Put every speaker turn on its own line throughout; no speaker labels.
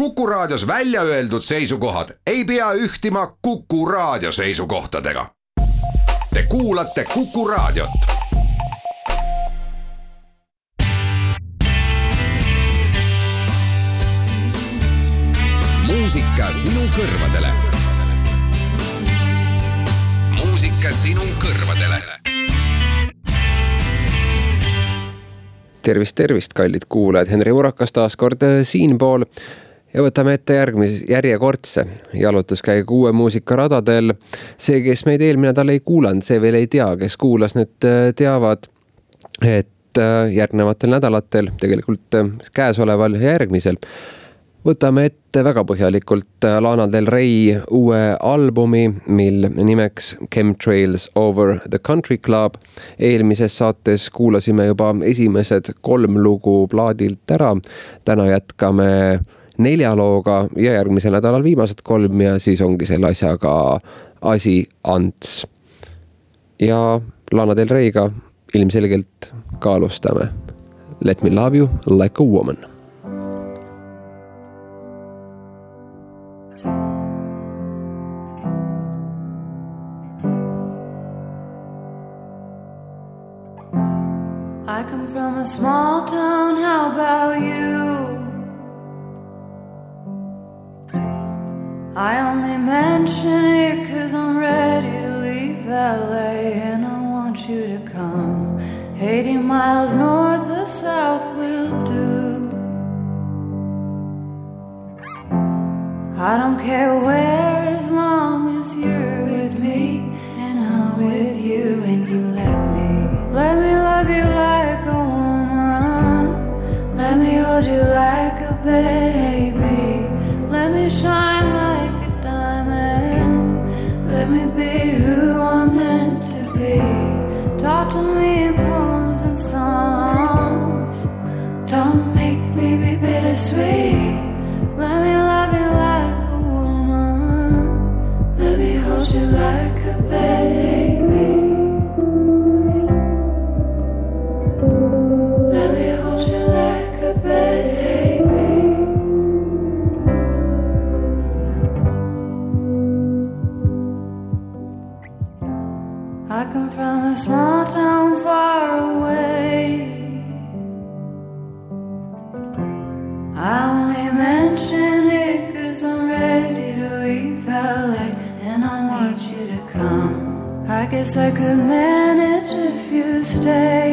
Kuku Raadios välja öeldud seisukohad ei pea ühtima Kuku Raadio seisukohtadega. Te kuulate Kuku Raadiot. muusika sinu kõrvadele. muusika sinu kõrvadele
tervist, tervist, kallid kuulajad, Henri Urakas taas kord äh, siinpool ja võtame ette järgmise, järjekordse jalutuskäigu uue muusika radadel. see, kes meid eelmine nädal ei kuulanud, see veel ei tea, kes kuulas, need äh, teavad, et äh, järgnevatel nädalatel, tegelikult käesoleval ja järgmisel võtame ette väga põhjalikult äh, Lana Del Rey uue albumi, mil nimeks Chemtrails over the country club. eelmises saates kuulasime juba esimesed kolm lugu plaadilt ära. täna jätkame nelja looga ja järgmisel nädalal viimased kolm ja siis ongi selle asjaga asi ants. ja Lana Del Reyga ilmselgelt ka alustame. Let me love you like a woman
I only mention it cause I'm ready to leave LA and I want you to come. 80 miles north or south will do. I don't care where as long as you're with me and I'm with you and you let me. Let me love you like a woman. let me hold you like a baby. Guess I could manage if you stay.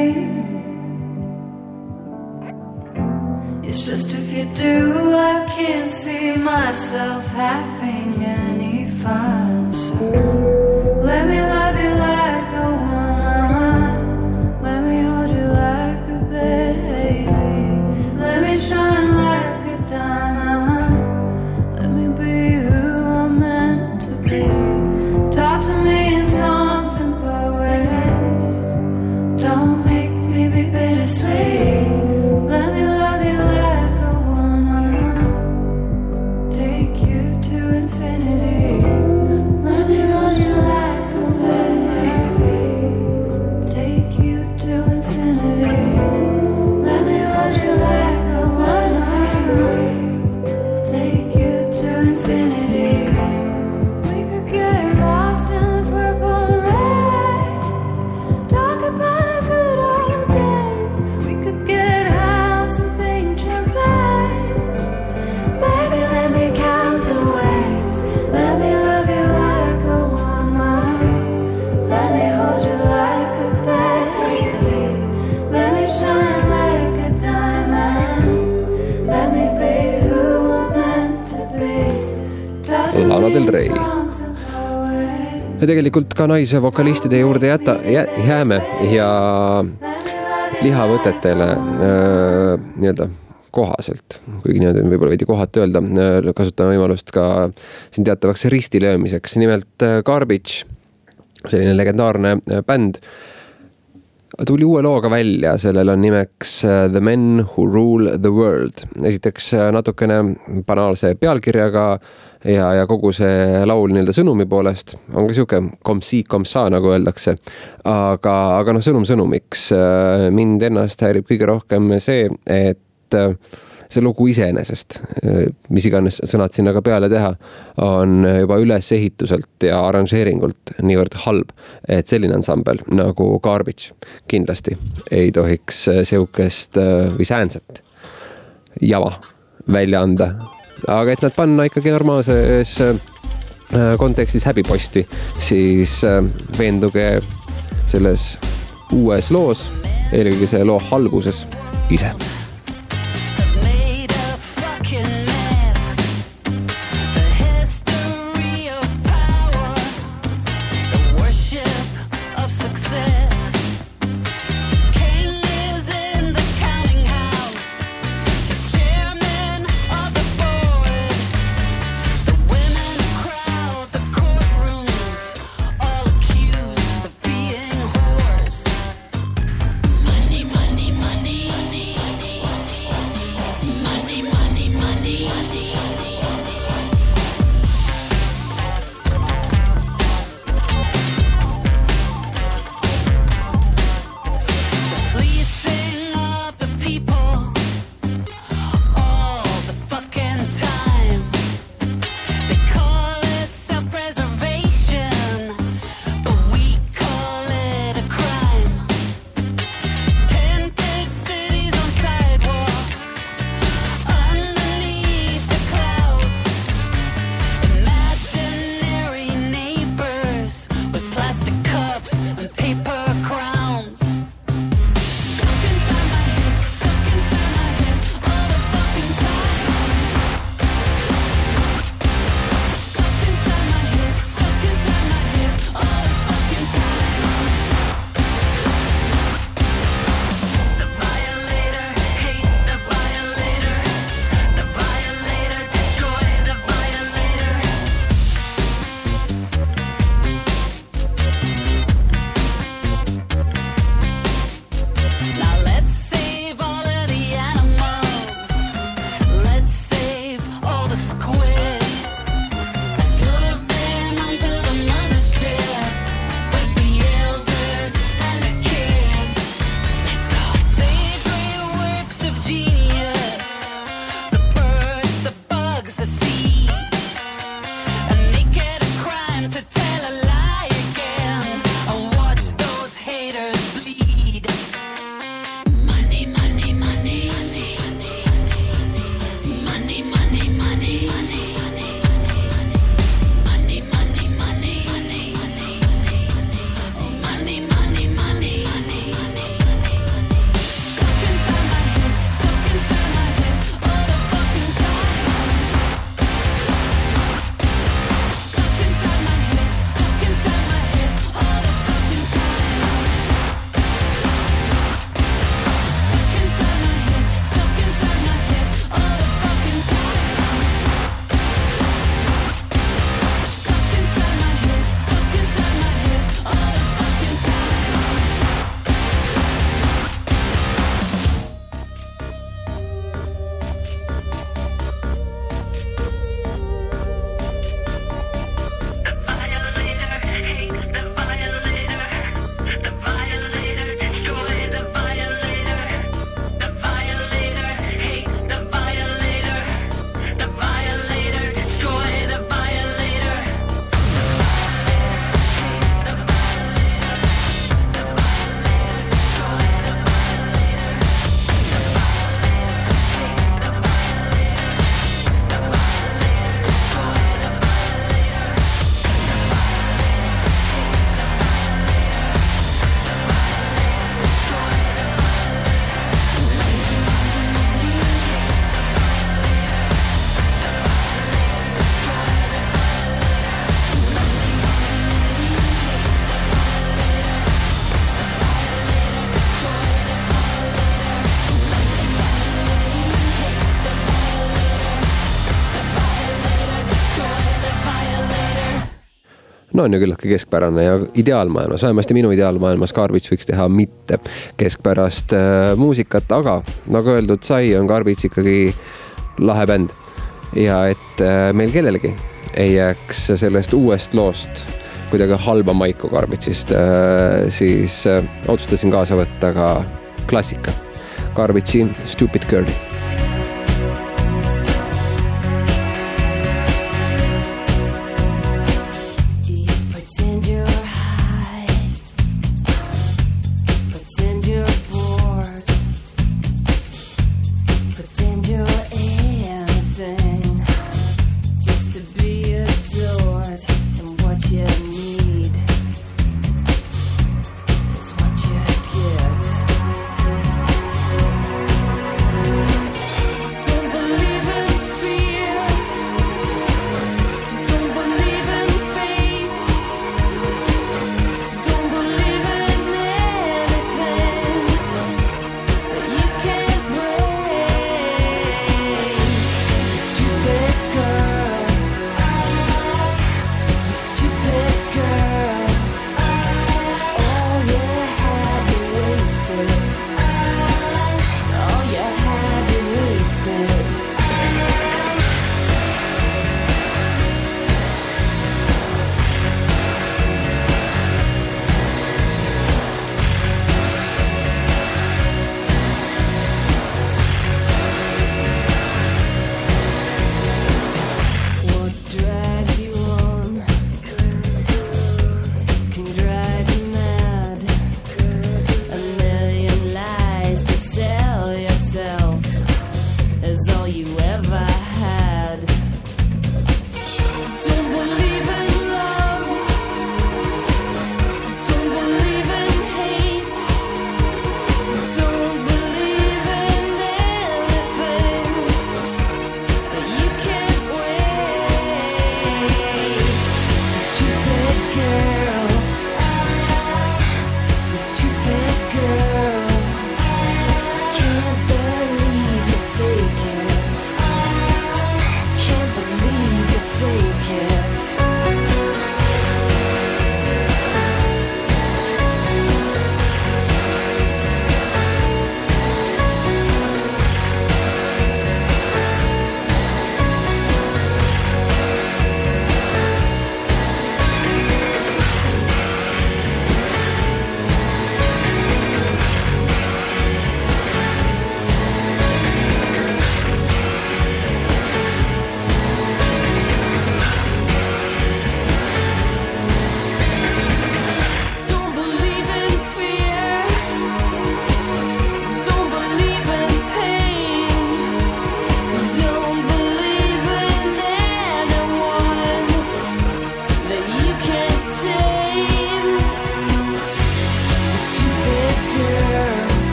It's just if you do, I can't see myself having any
ja tegelikult ka naise vokalistide juurde jäta jä,, jääme ja lihavõtetele äh, nii-öelda kohaselt, kuigi on võib-olla veidi kohatu öelda, kasutame võimalust ka siin teatavaks ristilöömiseks, nimelt äh, Garbage, selline legendaarne äh, bänd tuli uue looga välja, sellel on nimeks äh, The Men Who Rule the World. esiteks äh, natukene banaalse pealkirjaga ja, ja kogu see laul nii-öelda sõnumi poolest on ka sihuke comme si comme ça nagu öeldakse. aga, aga noh, sõnum sõnumiks. Äh, mind ennast häirib kõige rohkem see, et
see lugu iseenesest, mis iganes sõnad sinna ka peale teha, on juba ülesehituselt ja arranžeeringult niivõrd halb, et selline ansambel nagu Garbage kindlasti ei tohiks sihukest või säänset jama välja anda. Aga et nad panna ikkagi normaalses kontekstis häbiposti, siis veenduge selles uues loos, eelkõige selle loo alguses ise no on ju küllaltki keskpärane ja ideaalmaailmas, vähemasti minu ideaalmaailmas Garbage võiks teha mitte keskpärast äh, muusikat, aga nagu öeldud sai, on Garbage ikkagi lahe bänd. ja et äh, meil kellelegi ei jääks sellest uuest loost kuidagi halba maiku Garbage'ist äh,, siis äh, otsustasin kaasa võtta ka klassika. Garbage'i Stupid Girl'i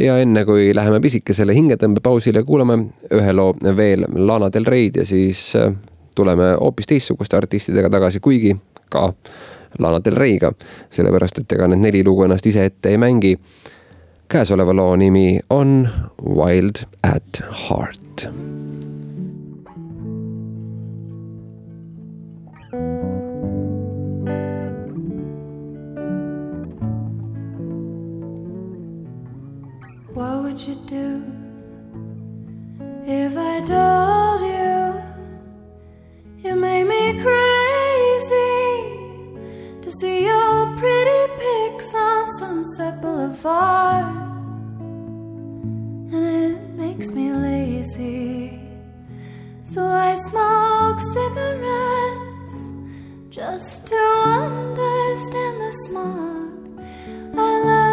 ja enne kui läheme pisikesele hingetõmbepausile, kuulame ühe loo veel Lana Del Rey'd ja siis äh, tuleme hoopis teistsuguste artistidega tagasi, kuigi ka Lana Del Rey'ga, sellepärast et ega need neli lugu ennast ise ette ei mängi. käesoleva loo nimi on Wild at Heart.
If I told you you made me crazy to see your pretty pics on Sunset Boulevard? And it makes me lazy, so I smoke cigarettes just to understand the smog. I love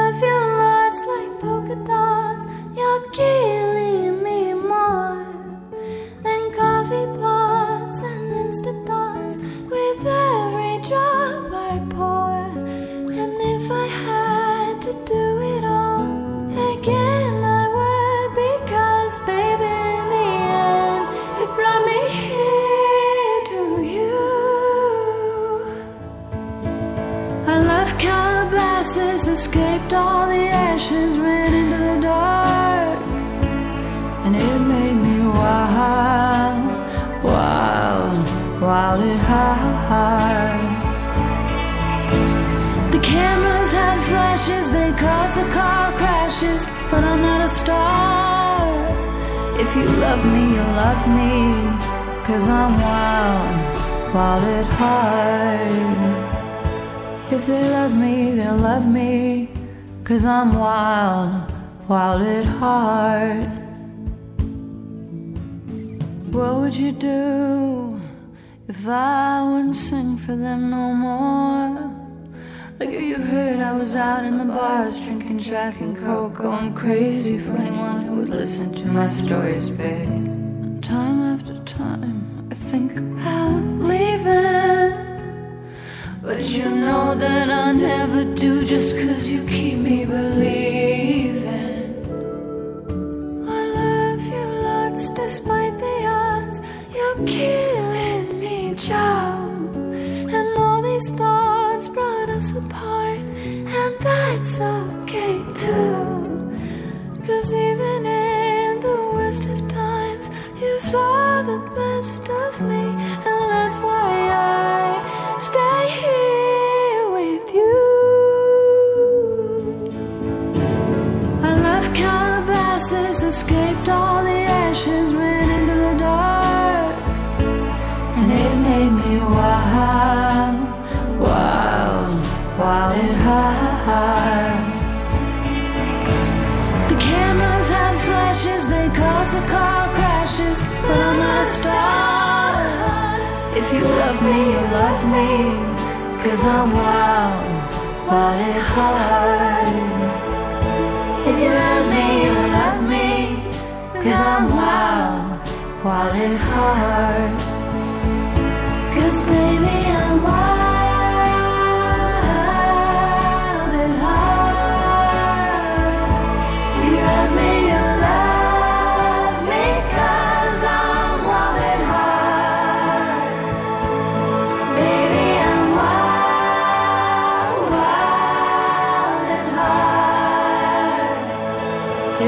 listen to my stories, babe.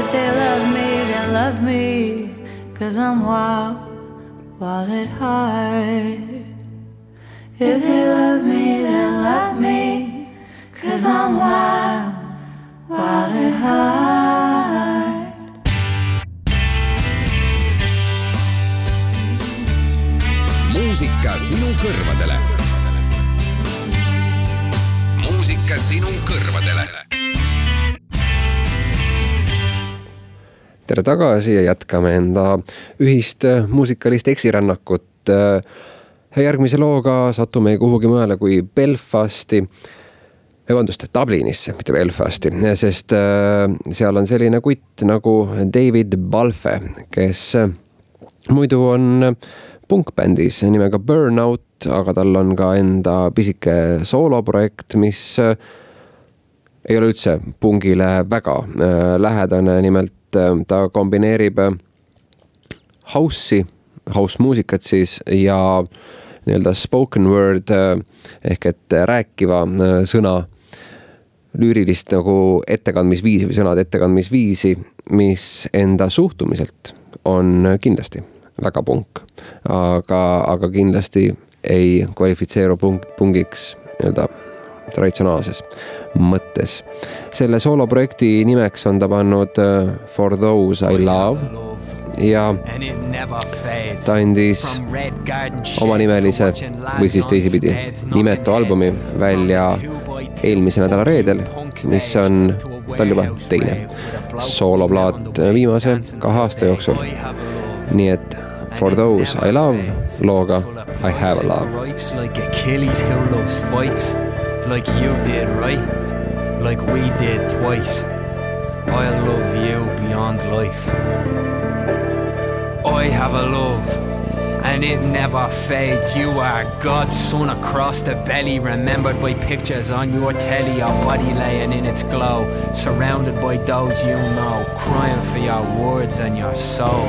If they love me, they love me, cause I'm wild, wild at heart. If they love me, they love me, cause I'm wild, wild at heart.
muusika sinu kõrvadele. muusika sinu kõrvadele.
Tere tagasi ja jätkame enda ühist äh, muusikalist eksirännakut. Äh, järgmise looga satume kuhugi mujale kui Belfasti vabandust, Dublinisse, mitte Belfasti, sest äh, seal on selline kutt nagu David Balfe, kes muidu on punkbändis nimega Burnout, aga tal on ka enda pisike sooloprojekt, mis
ei ole üldse pungile väga äh, lähedane, nimelt äh, ta kombineerib äh, house'i, house muusikat siis ja nii-öelda spoken word ehk et rääkiva sõna lüürilist nagu ettekandmisviisi või sõnade ettekandmisviisi, mis enda suhtumiselt on kindlasti väga punk. aga, aga kindlasti ei kvalifitseeru punk, pungiks nii-öelda traditsionaalses mõttes. selle sooloprojekti nimeks on ta pannud äh, For those I love ja ta andis omanimelise või siis teisipidi nimetu albumi välja eelmise nädala reedel, mis on tal juba teine sooloplaat viimase kahe aasta jooksul. nii et For those I love looga I have a love. Like you did, right? Like we did twice. I'll love you beyond life. I have a love, and it never fades. You are God's son across the belly, remembered by pictures on your telly, your body laying in its glow, surrounded by those you know, crying for your words and your soul.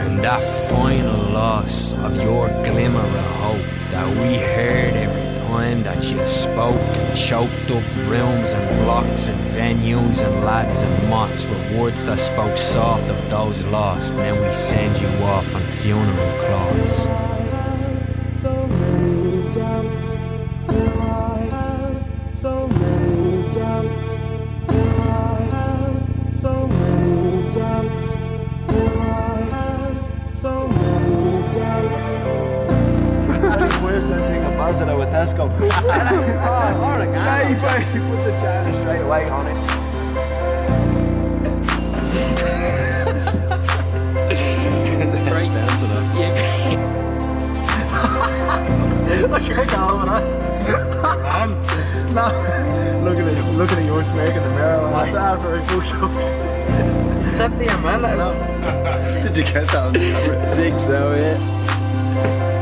And that final loss of your glimmer of hope that we heard every time that you spoke and choked up rooms and blocks and venues and lads and mots with words that spoke soft of those lost. And then we send you off on funeral cloths. So many doubts, I have so many doubts, I have so many doubts, Mazda with Tesco. oh, alright, yeah, you put, you put the china straight away on it. Great dancing up. Yeah. I can't go over that. no, look at this. Look at your smirk in the mirror like that after I push up. That's the man. No. Did you get that on camera? I think so, yeah.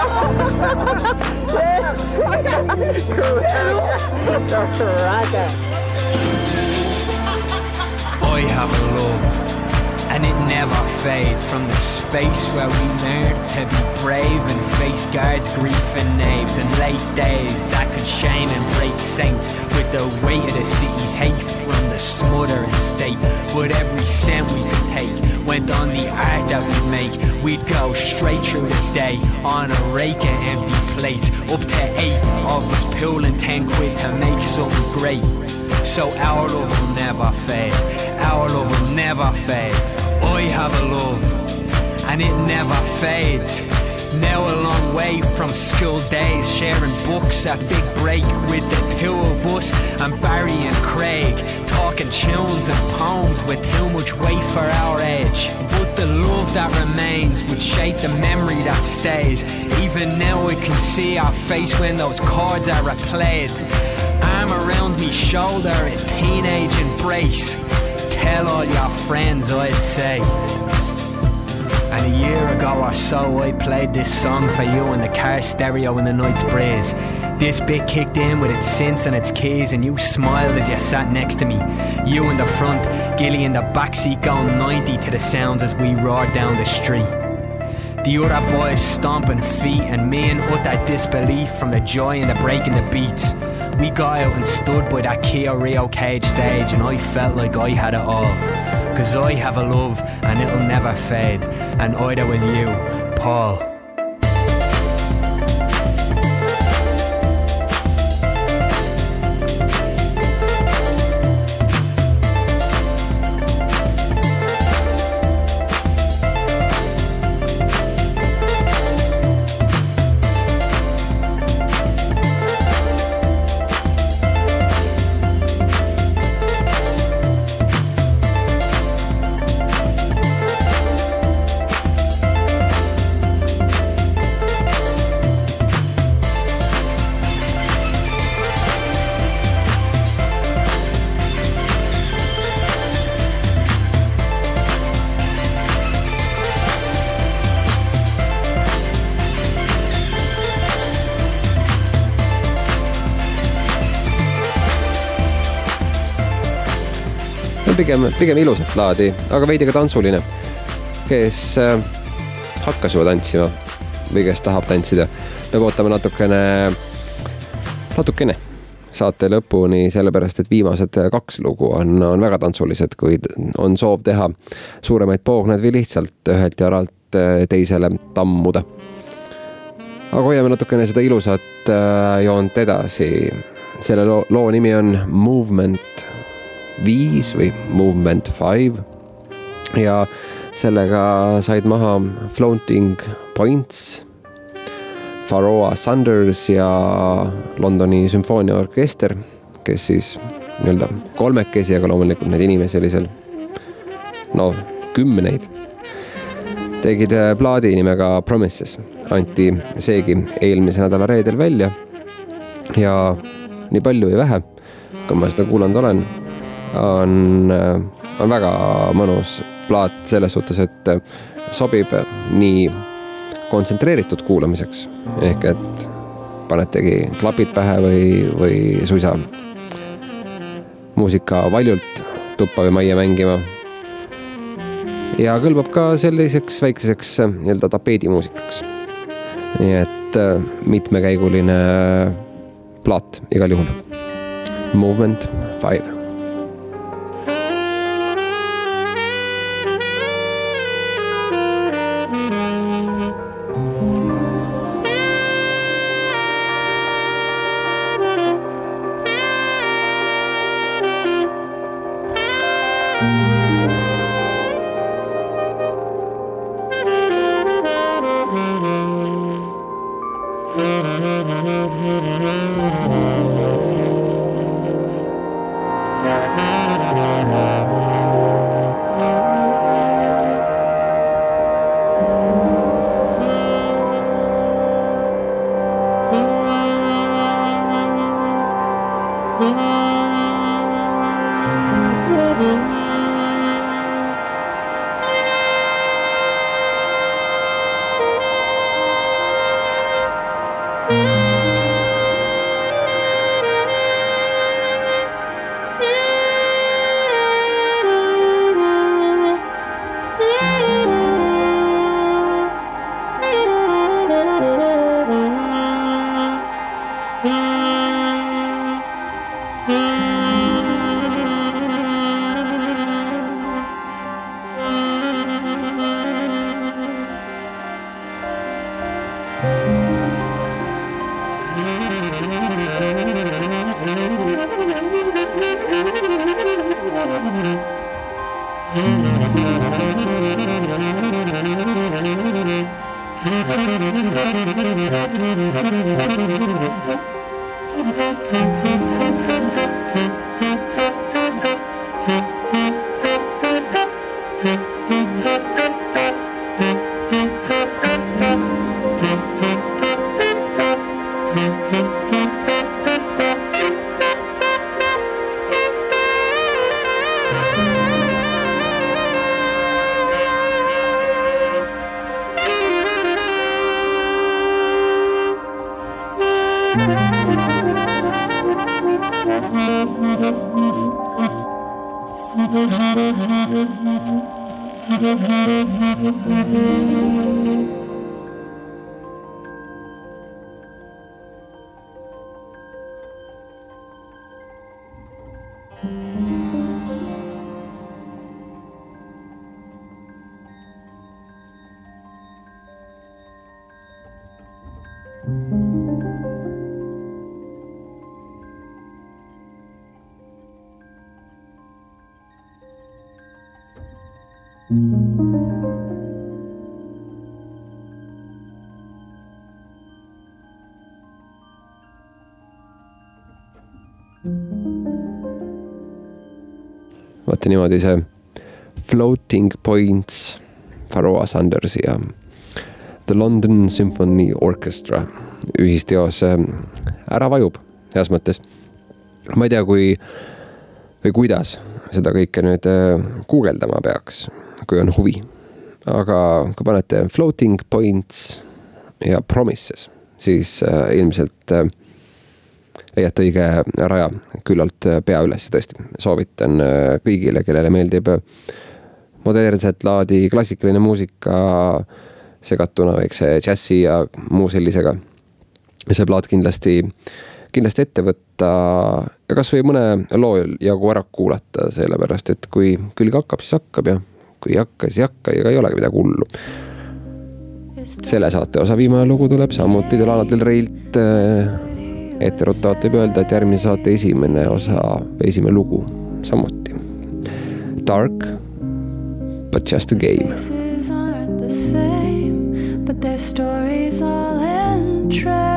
Ha ha ha ha! Man. Be cold. yeah, that's I have a love, and it never fades from the space where we learned to be brave and face guards, grief and knaves, and late days that could shame and break saints with the weight of the city's hate from the smothering state. But every cent we could take went on the art that we make. We'd go straight through the day on a rake of empty plates, up to eight of us pulling ten quid to make something great. So our love will never fade, our love will never fade. I have a love, and it never fades. Now a long way from school days, sharing books at Big Break with the two of us and Barry and Craig, talking tunes and poems with too much weight for our age. But the love that remains would shape the memory that stays. Even now we can see our face when those chords are replayed. Arm around me shoulder in teenage embrace. Tell all your friends, I'd say. And a year ago or so, I played this song for you in the car stereo in the night's breeze. This bit kicked in with its synths and its keys, and you smiled as you sat next to me. You in the front, Gilly in the backseat going 90 to the sounds as we roared down the street. The other boys stomping feet, and me in utter disbelief from the joy and the break breaking the beats. We got out and stood by that Kia Rio cage stage, and I felt like I had it all. Cause I have a love and it'll never fade, and either will you, Paul.
Pigem, pigem ilusat laadi, aga veidi ka tantsuline. kes äh, hakkas juba tantsima või kes tahab tantsida, peab ootama natukene, natukene saate lõpuni, sellepärast et viimased kaks lugu on, on väga tantsulised, kuid on soov teha suuremaid poogneid või lihtsalt ühelt jaralt teisele tammuda. aga hoiame natukene seda ilusat äh, joont edasi. selle loo, loo nimi on Movement viis või Movement Five ja sellega said maha Floating Points, Faroa Sanders ja Londoni sümfooniaorkester, kes siis nii-öelda kolmekesi, aga loomulikult neid inimesi oli seal no kümneid, tegid äh, plaadi nimega Promises, anti seegi eelmise nädala reedel välja. ja nii palju või vähe, kui ma seda kuulanud olen, on, äh, on väga mõnus plaat selles suhtes, et äh, sobib nii kontsentreeritud kuulamiseks ehk et panetegi klapid pähe või, või suisa muusika valjult tuppa või majja mängima. ja kõlbab ka selliseks väikseks äh, nii-öelda tapeedimuusikaks. nii et mitmekäiguline plaat igal juhul. Movement Five thank mm -hmm. you vaata niimoodi see Floating Points, Pharoah Sandersi ja The London Symphony Orchestra ühisteos ära vajub, heas mõttes. ma ei tea, kui või kuidas seda kõike nüüd äh, guugeldama peaks, kui on huvi. aga kui panete Floating Points ja Promises, siis äh, ilmselt äh,
leiate õige raja küllalt pea üles, tõesti. soovitan kõigile, kellele meeldib modernset laadi klassikaline muusika segatuna väikse džässi ja muu sellisega. see plaat kindlasti, kindlasti ette võtta ja kasvõi mõne loo jagu ära kuulata, sellepärast et kui külg hakkab, siis hakkab ja kui ei hakka, siis ei hakka ja ei olegi midagi hullu. selle saate osa viimane lugu tuleb samuti Delana Del Reilt. Etteruttavalt võib öelda, et järgmise saate esimene osa, esimene lugu samuti. Dark, but just a game. But their stories all end tragically.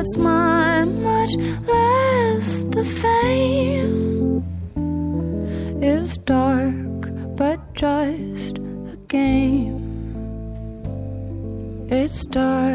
What's mine, much less the fame. It's dark, but just a game. It's dark,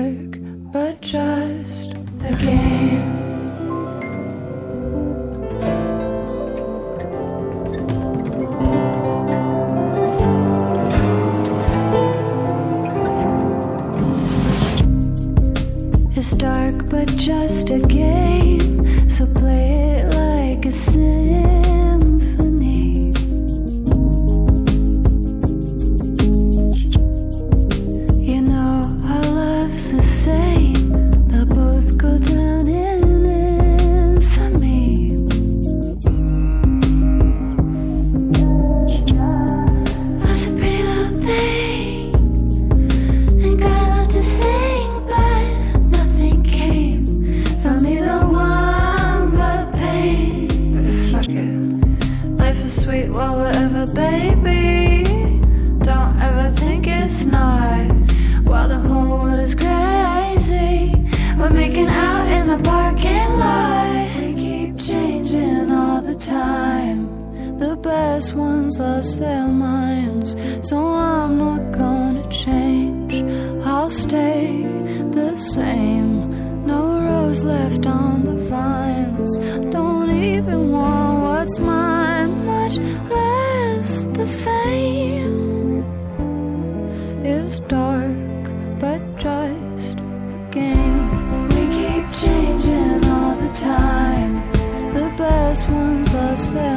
yourself.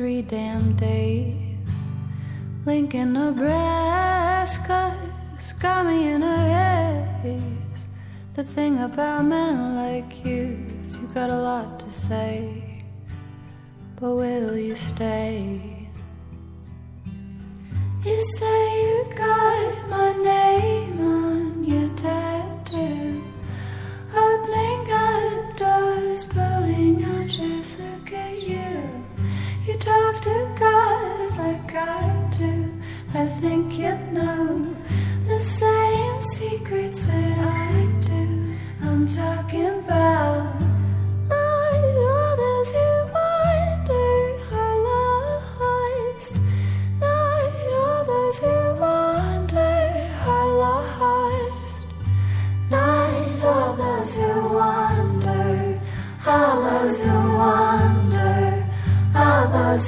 Three damn days. Lincoln, Nebraska's got me in a haze. The thing about men like you is you got a lot to say, but will you stay? You say you got my name on your tattoo. Opening up doors, pulling out just look at you. You talk to God like I do,
I think you know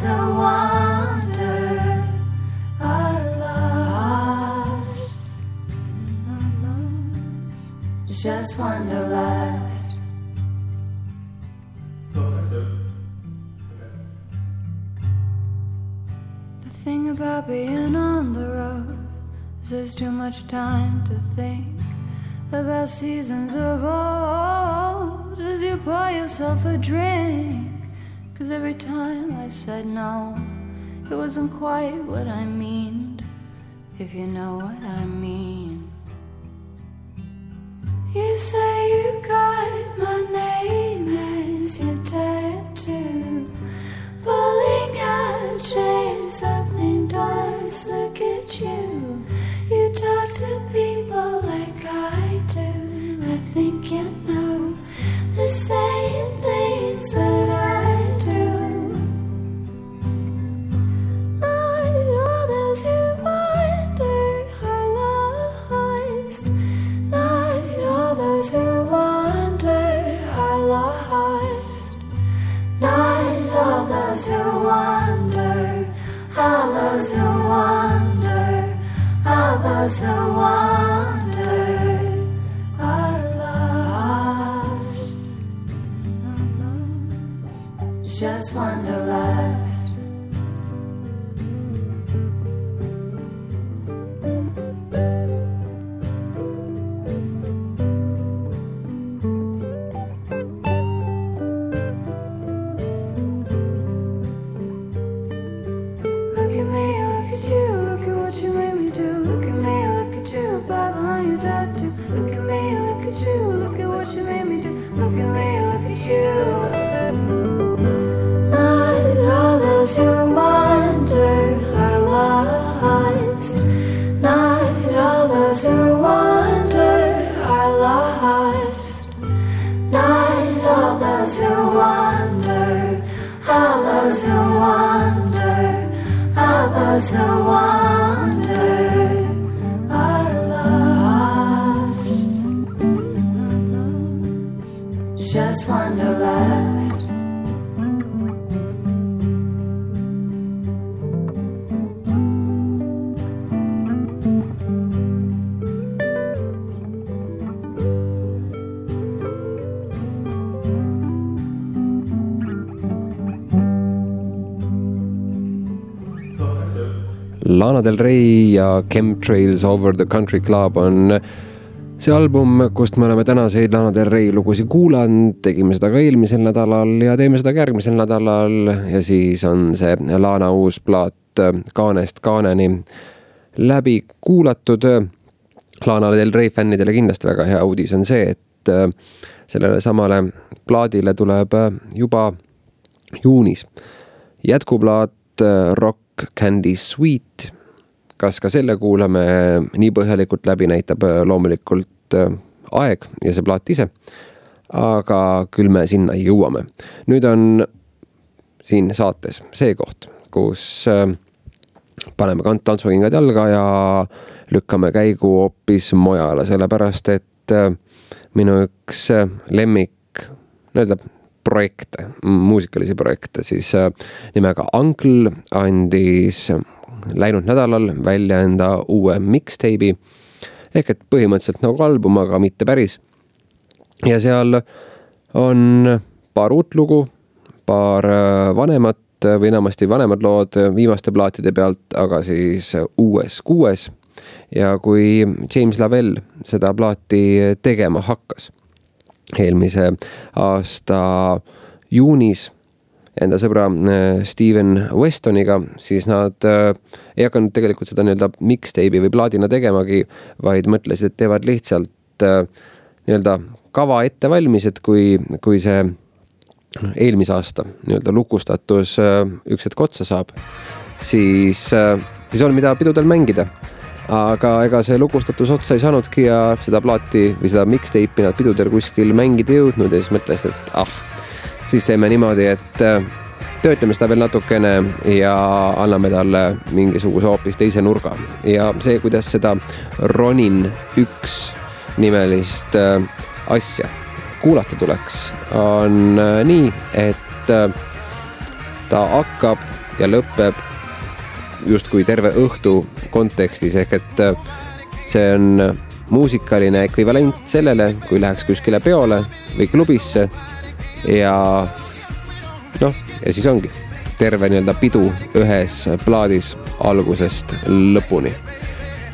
who wander are lost. Just wanderlust. The thing about being on the road is there's too much time to think about seasons of old as you pour yourself a drink. Cause every time I said no, it wasn't quite what I meaned, if you know what I mean. You say you got my name as your tattoo. Pulling out shades, opening doors, look at you. You talk to people like I do. I think you know the same things that I
Lana Del Rey ja Chemtrails Over the Country Club on see album, kust me oleme tänaseid Lana Del Rey lugusid kuulanud, tegime seda ka eelmisel nädalal ja teeme seda ka järgmisel nädalal ja siis on see Lana uus plaat Kaanest kaaneni läbi kuulatud. Lana Del Rey fännidele kindlasti väga hea uudis on see, et sellele samale plaadile tuleb juba juunis jätkuplaat Rock Candy Sweet. kas ka selle kuulame nii põhjalikult läbi, näitab loomulikult aeg ja see plaat ise. aga küll me sinna jõuame. nüüd on siin saates see koht, kus paneme kant tantsukingad jalga ja lükkame käigu hoopis mujale, sellepärast et minu üks lemmik nii-öelda projekte, muusikalisi projekte, siis nimega Uncle andis läinud nädalal välja enda uue mixtape'i. ehk et põhimõtteliselt nagu album, aga mitte päris. ja seal on paar uut lugu, paar vanemat või enamasti vanemad lood viimaste plaatide pealt, aga siis uues kuues. ja kui James Lavelle seda plaati tegema hakkas eelmise aasta juunis enda sõbra Steven Westoniga, siis nad ei hakanud tegelikult seda nii-öelda mixtape'i või plaadina tegemagi, vaid mõtlesid, et teevad lihtsalt nii-öelda kava ette valmis, et kui, kui see eelmise aasta nii-öelda lukustatus üks hetk otsa saab, siis siis on, mida pidudel mängida. Aga ega see lukustatus otsa ei saanudki ja seda plaati või seda mixtape'i nad pidudel kuskil mängida ei jõudnud ja siis mõtlesid, et ah, siis teeme niimoodi, et äh, töötleme seda veel natukene ja anname talle mingisuguse hoopis teise nurga. Ja see, kuidas seda Ronin üks nimelist äh, asja kuulata tuleks, on äh, nii, et ta hakkab ja lõpeb justkui terve õhtu kontekstis, ehk et äh, see on muusikaline ekvivalent sellele, kui läheks kuskile peole või klubisse ja noh, ja siis ongi terve nii-öelda pidu ühes plaadis algusest lõpuni.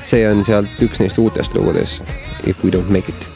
see on sealt üks neist uutest lugudest If we don't make it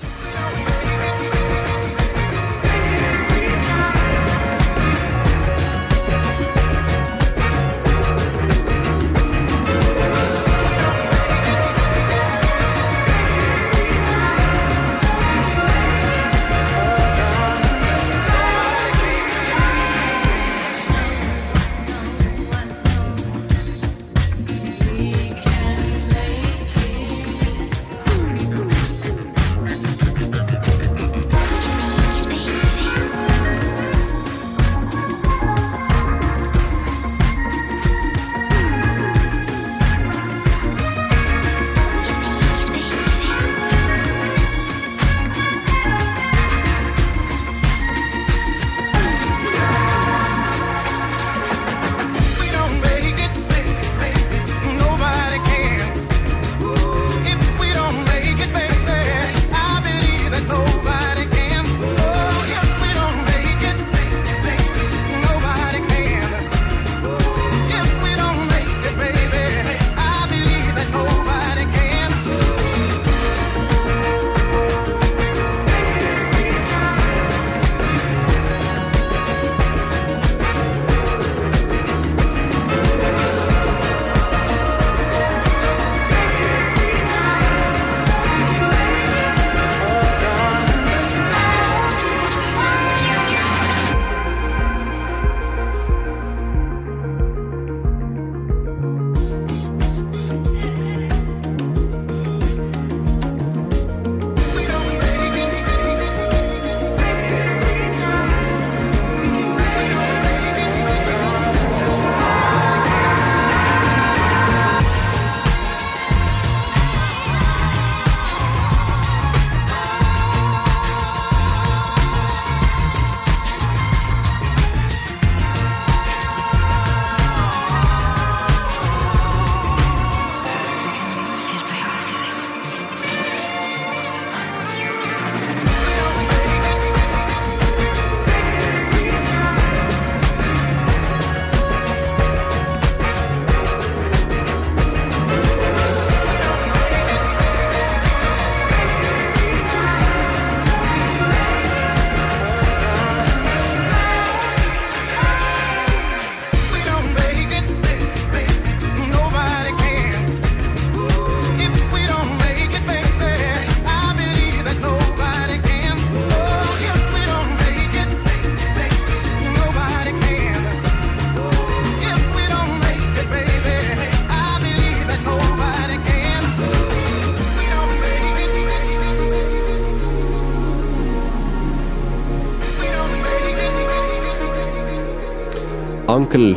Uncle,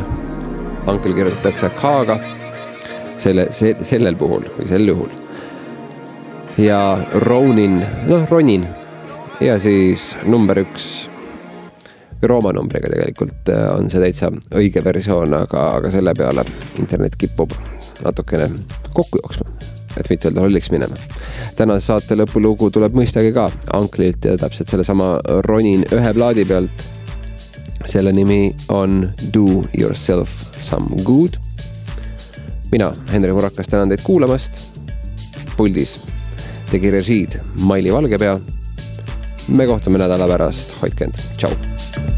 Uncle kirjutatakse K-ga. selle, see, sellel puhul või sel juhul. ja Ronin, noh, Ronin ja siis number üks Rooma numbriga tegelikult äh, on see täitsa õige versioon, aga, aga selle peale internet kipub natukene kokku jooksma, et mitte öelda lolliks minema. tänase saate lõpulugu tuleb mõistagi ka Uncle'ilt ja täpselt sellesama Ronin ühe plaadi pealt selle nimi on Do yourself some good. mina, Henri Murakas, tänan teid kuulamast. puldis tegi režiid Maili Valgepea. me kohtume nädala pärast, hoidke end, tšau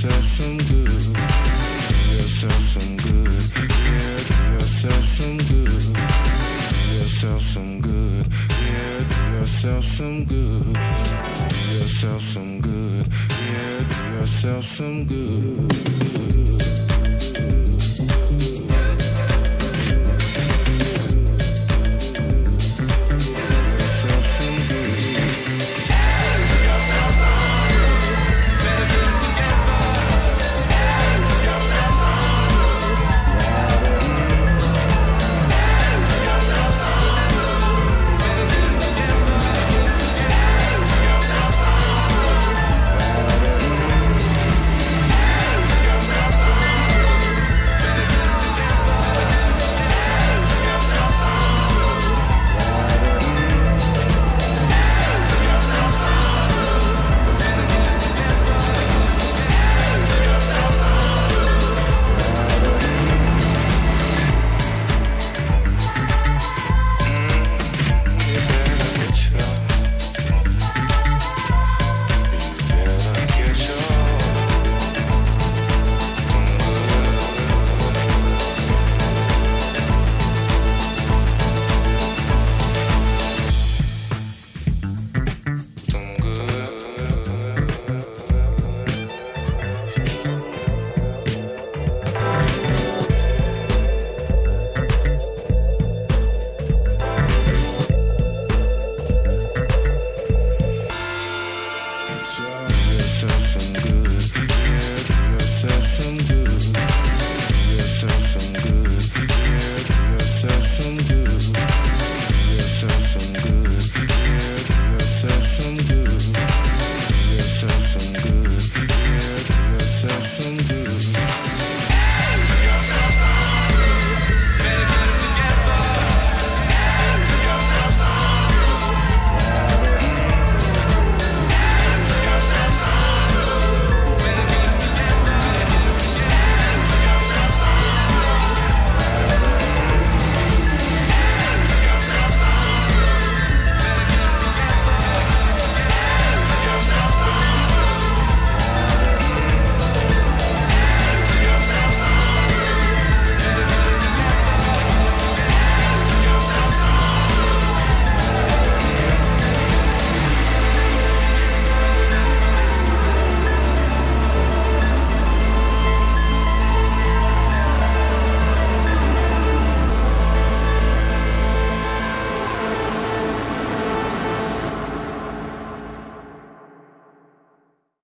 yourself some good. Do yourself some good.
Yeah, do yourself some good. Do yourself some good. Yeah, do yourself some good. Do yourself some good. Yeah, do yourself some good.